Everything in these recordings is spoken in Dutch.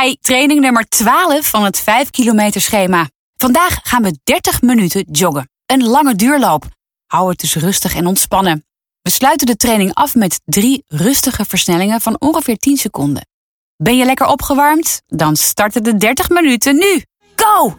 Hi, training nummer 12 van het 5 kilometer schema. Vandaag gaan we 30 minuten joggen. Een lange duurloop. Hou het dus rustig en ontspannen. We sluiten de training af met drie rustige versnellingen van ongeveer 10 seconden. Ben je lekker opgewarmd? Dan starten de 30 minuten nu. Go!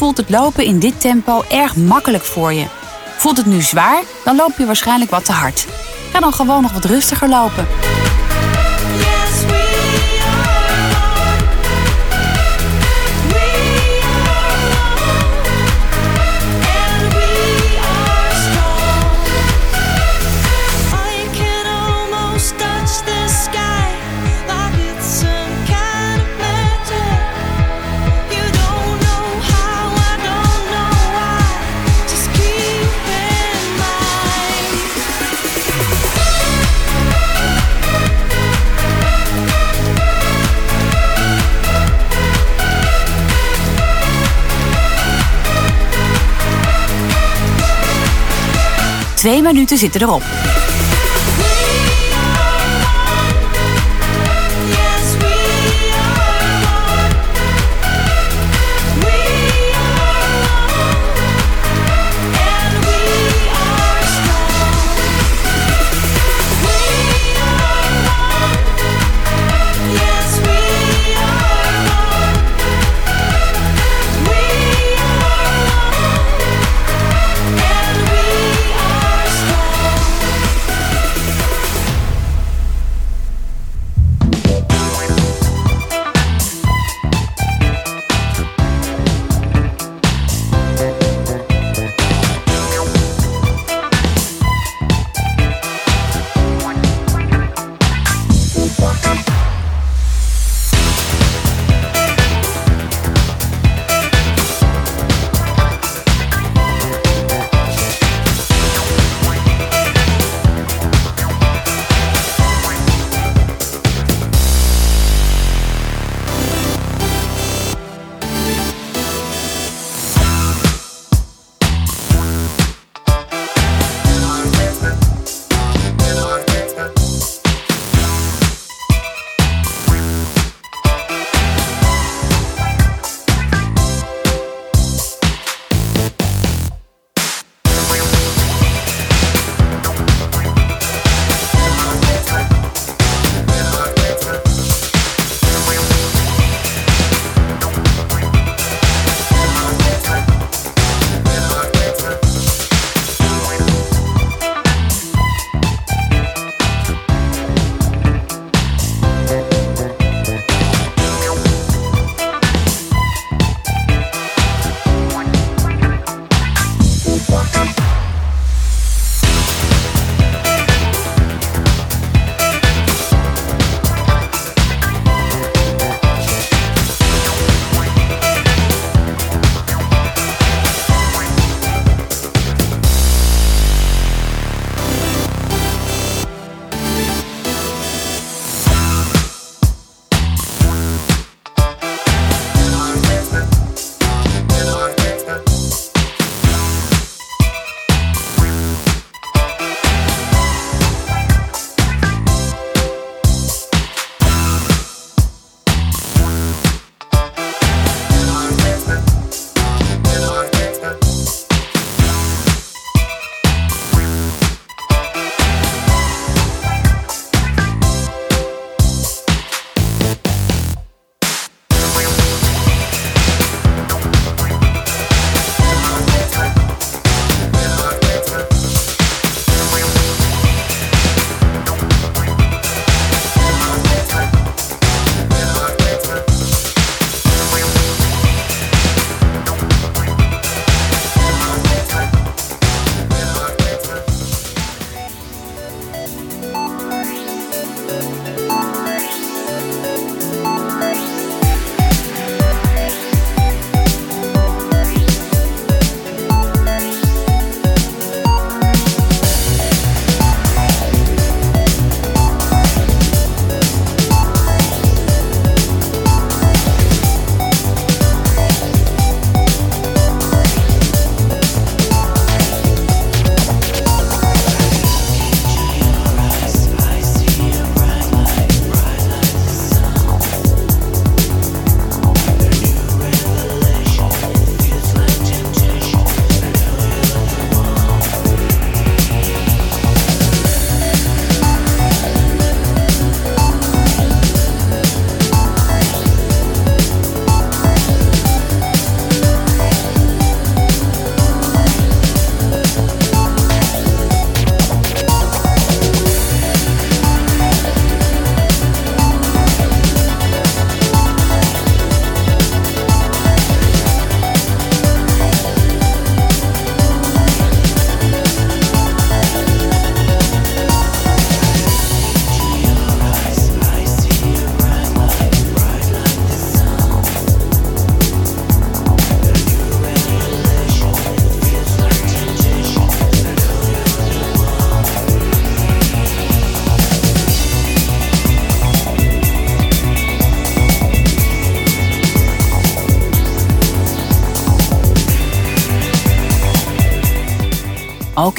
Voelt het lopen in dit tempo erg makkelijk voor je. Voelt het nu zwaar, dan loop je waarschijnlijk wat te hard. Ga dan gewoon nog wat rustiger lopen. Twee minuten zitten erop.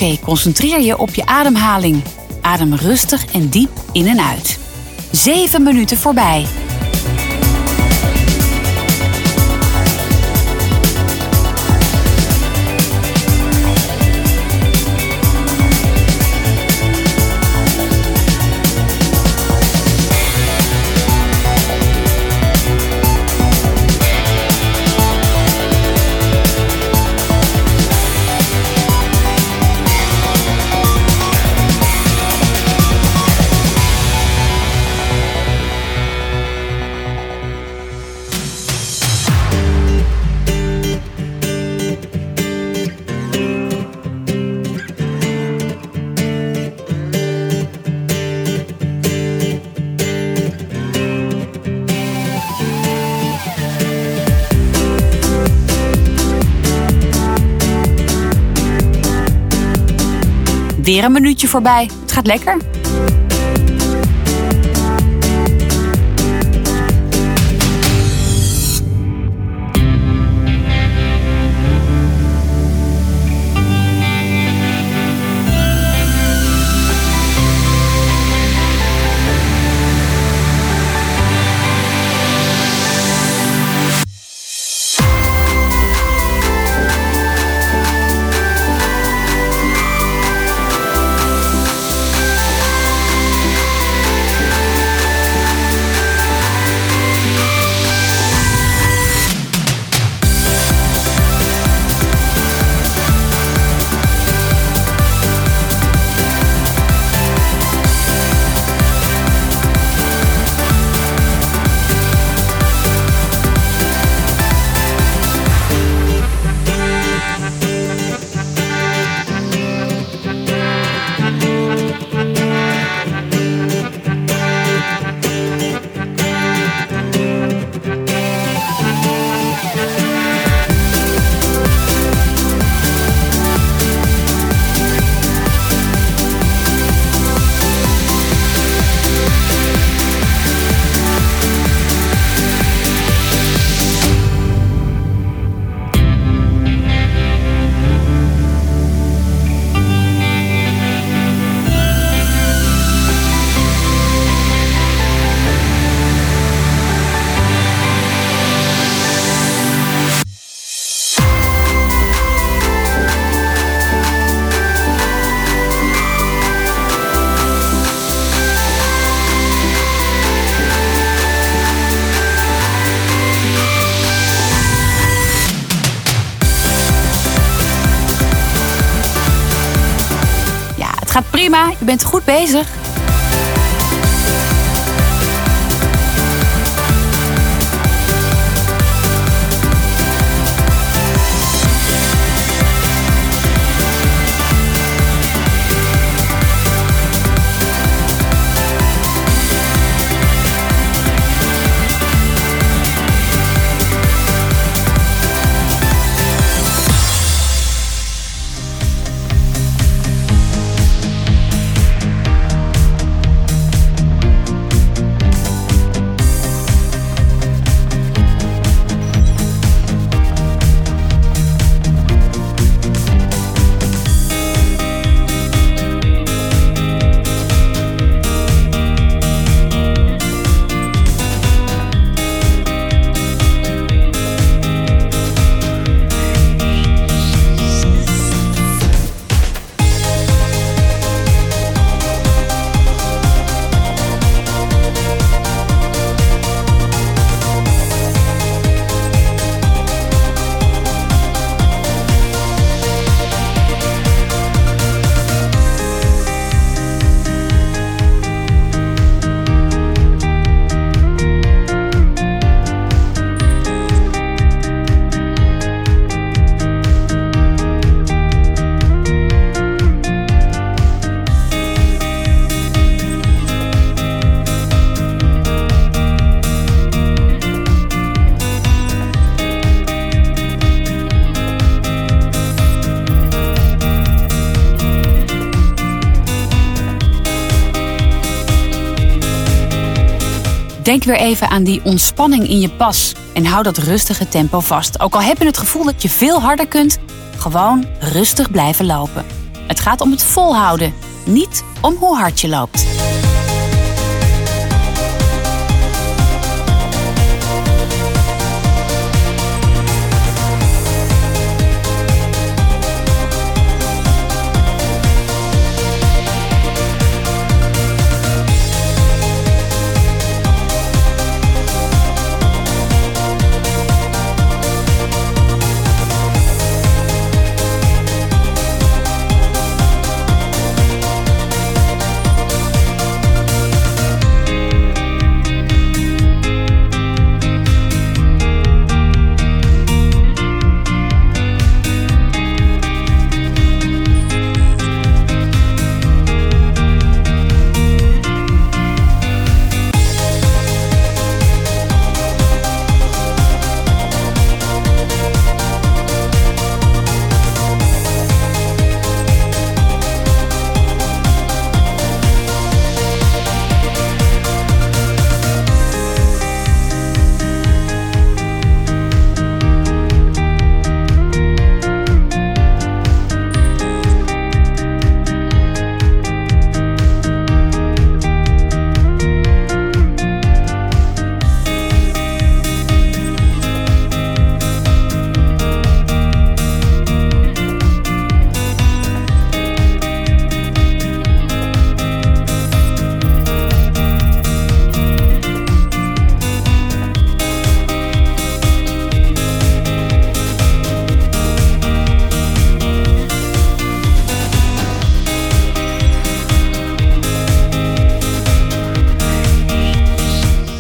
Oké, concentreer je op je ademhaling. Adem rustig en diep in en uit. 7 minuten voorbij. Een minuutje voorbij. Het gaat lekker. Bezig. Denk weer even aan die ontspanning in je pas en hou dat rustige tempo vast. Ook al heb je het gevoel dat je veel harder kunt, gewoon rustig blijven lopen. Het gaat om het volhouden, niet om hoe hard je loopt.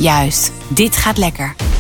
Juist, dit gaat lekker.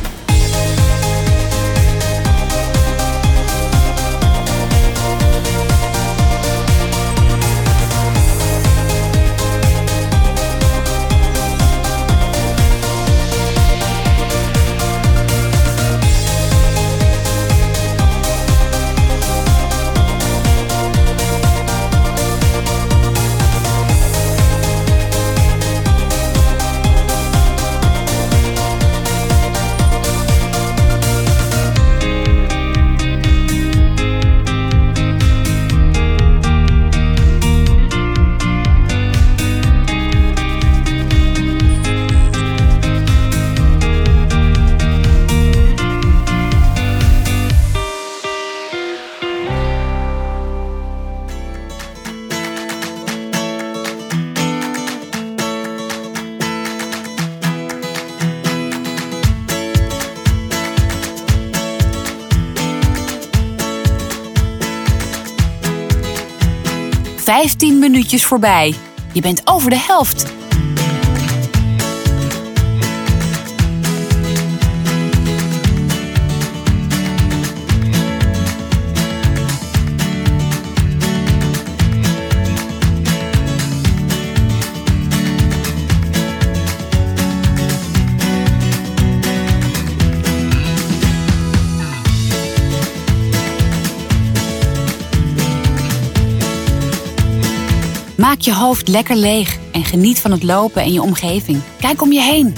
Vijftien minuutjes voorbij. Je bent over de helft. Maak je hoofd lekker leeg en geniet van het lopen en je omgeving. Kijk om je heen.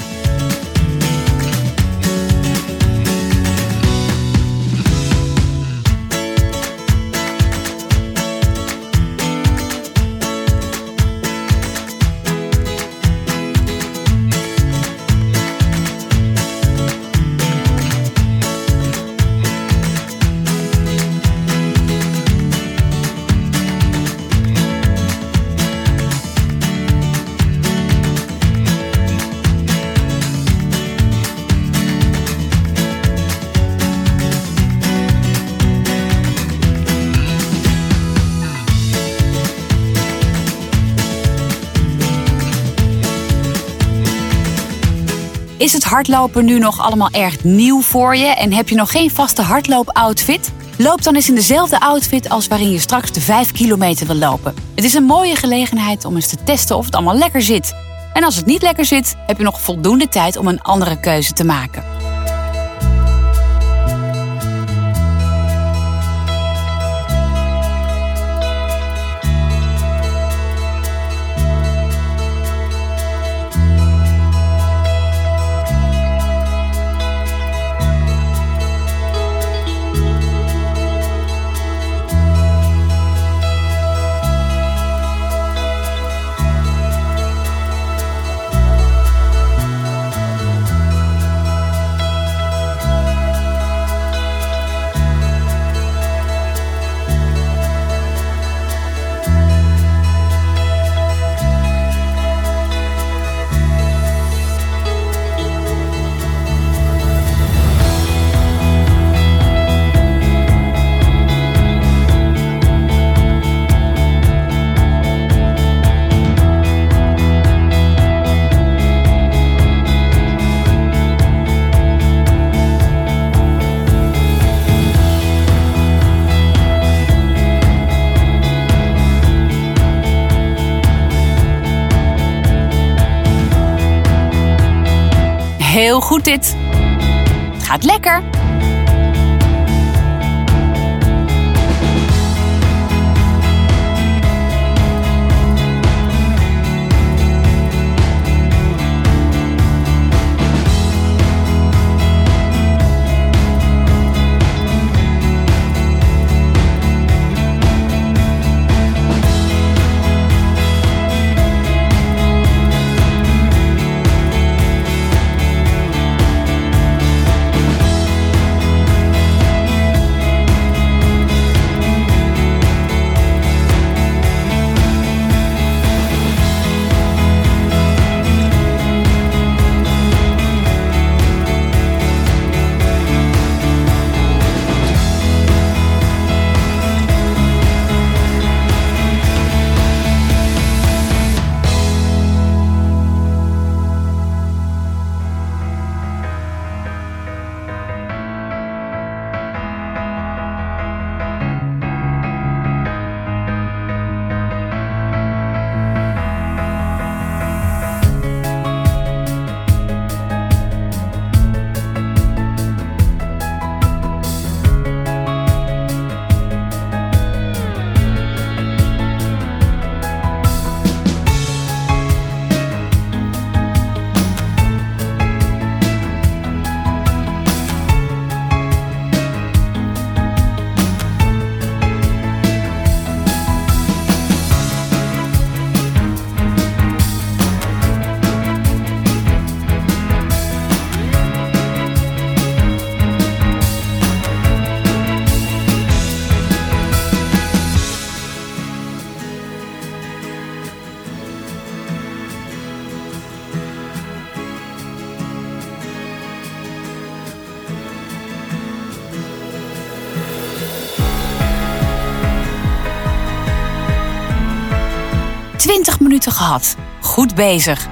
Is het hardlopen nu nog allemaal erg nieuw voor je en heb je nog geen vaste hardloopoutfit? Loop dan eens in dezelfde outfit als waarin je straks de 5 kilometer wil lopen. Het is een mooie gelegenheid om eens te testen of het allemaal lekker zit. En als het niet lekker zit, heb je nog voldoende tijd om een andere keuze te maken. Goed dit. Het gaat lekker. Minuten gehad. Goed bezig.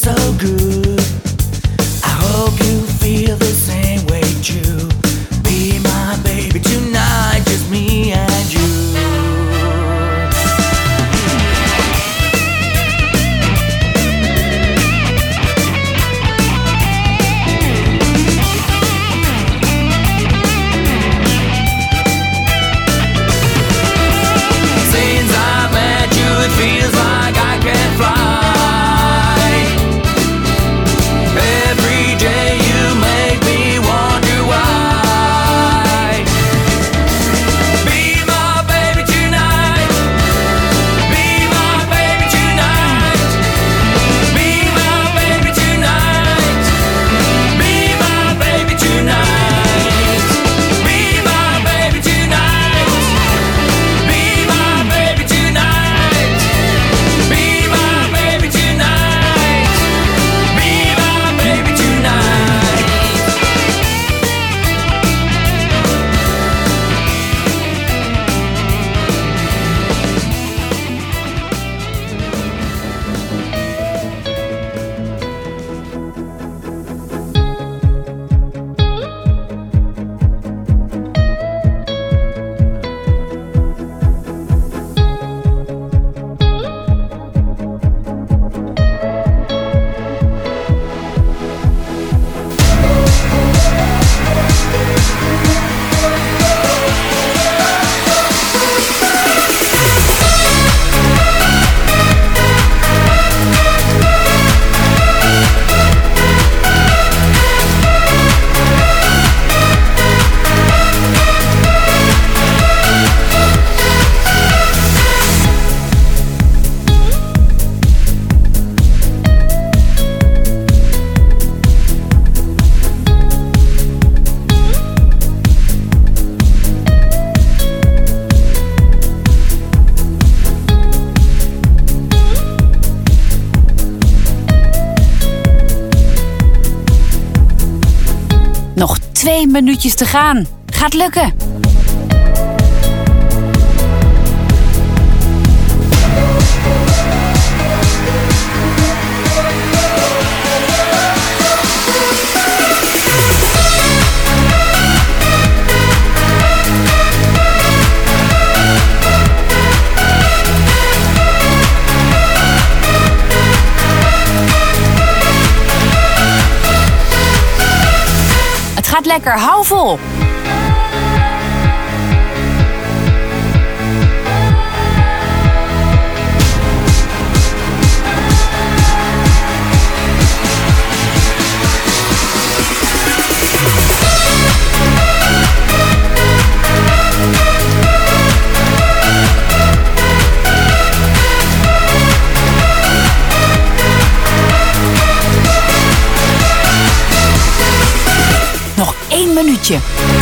so good. Twee minuutjes te gaan. Gaat lukken. Lekker, hou vol. Nog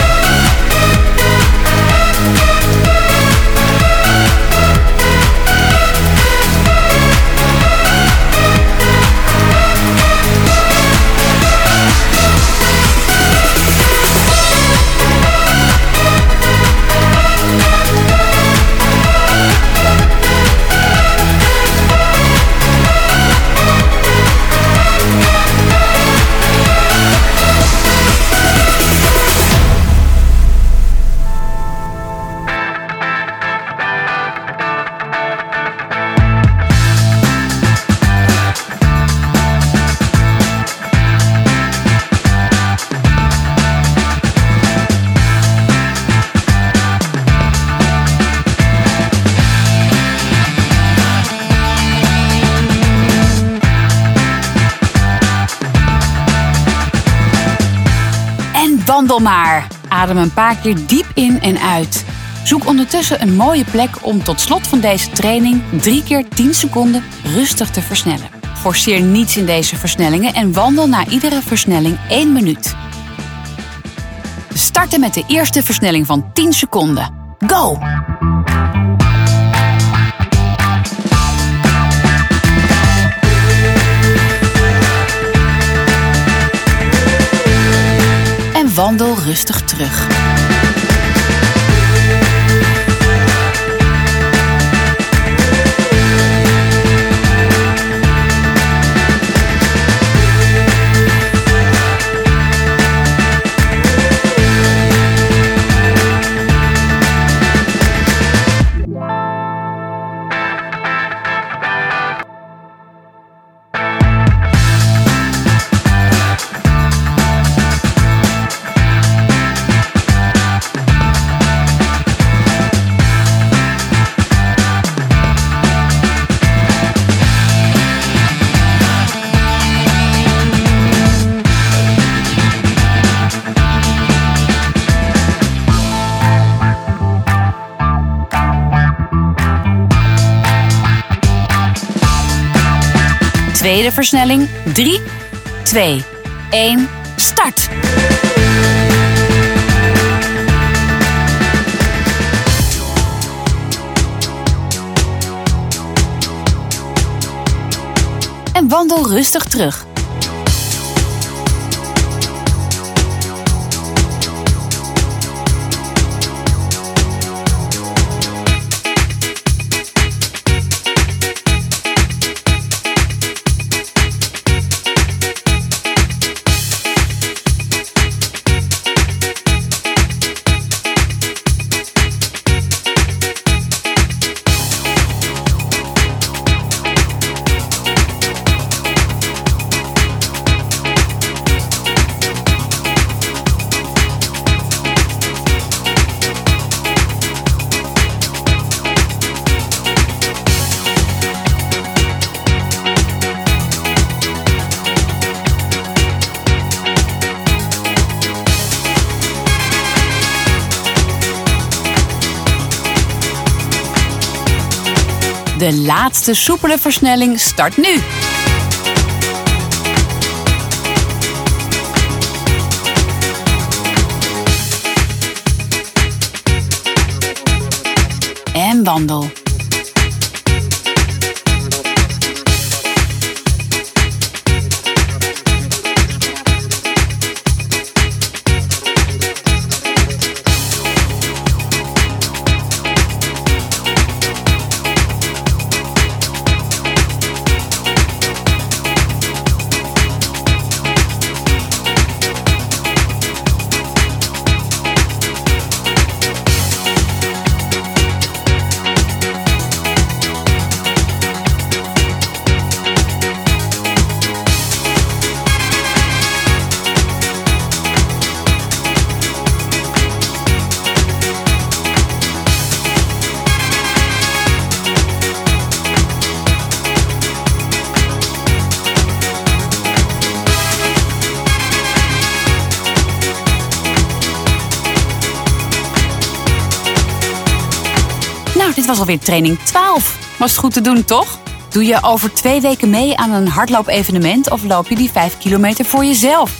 wandel maar. Adem een paar keer diep in en uit. Zoek ondertussen een mooie plek om tot slot van deze training 3 keer 10 seconden rustig te versnellen. Forceer niets in deze versnellingen en wandel na iedere versnelling 1 minuut. Starten met de eerste versnelling van 10 seconden. Go! Wandel rustig terug. Tweede versnelling. 3, 2, 1, start! En wandel rustig terug. De laatste soepele versnelling start nu. En wandel. Alweer training 12. Was het goed te doen, toch? Doe je over twee weken mee aan een hardloopevenement of loop je die 5 kilometer voor jezelf?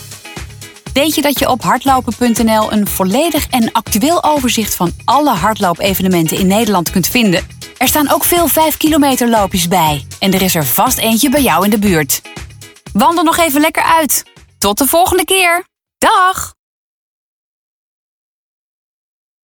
Weet je dat je op hardlopen.nl een volledig en actueel overzicht van alle hardloopevenementen in Nederland kunt vinden? Er staan ook veel 5 kilometer loopjes bij. En er is er vast eentje bij jou in de buurt. Wandel nog even lekker uit. Tot de volgende keer. Dag!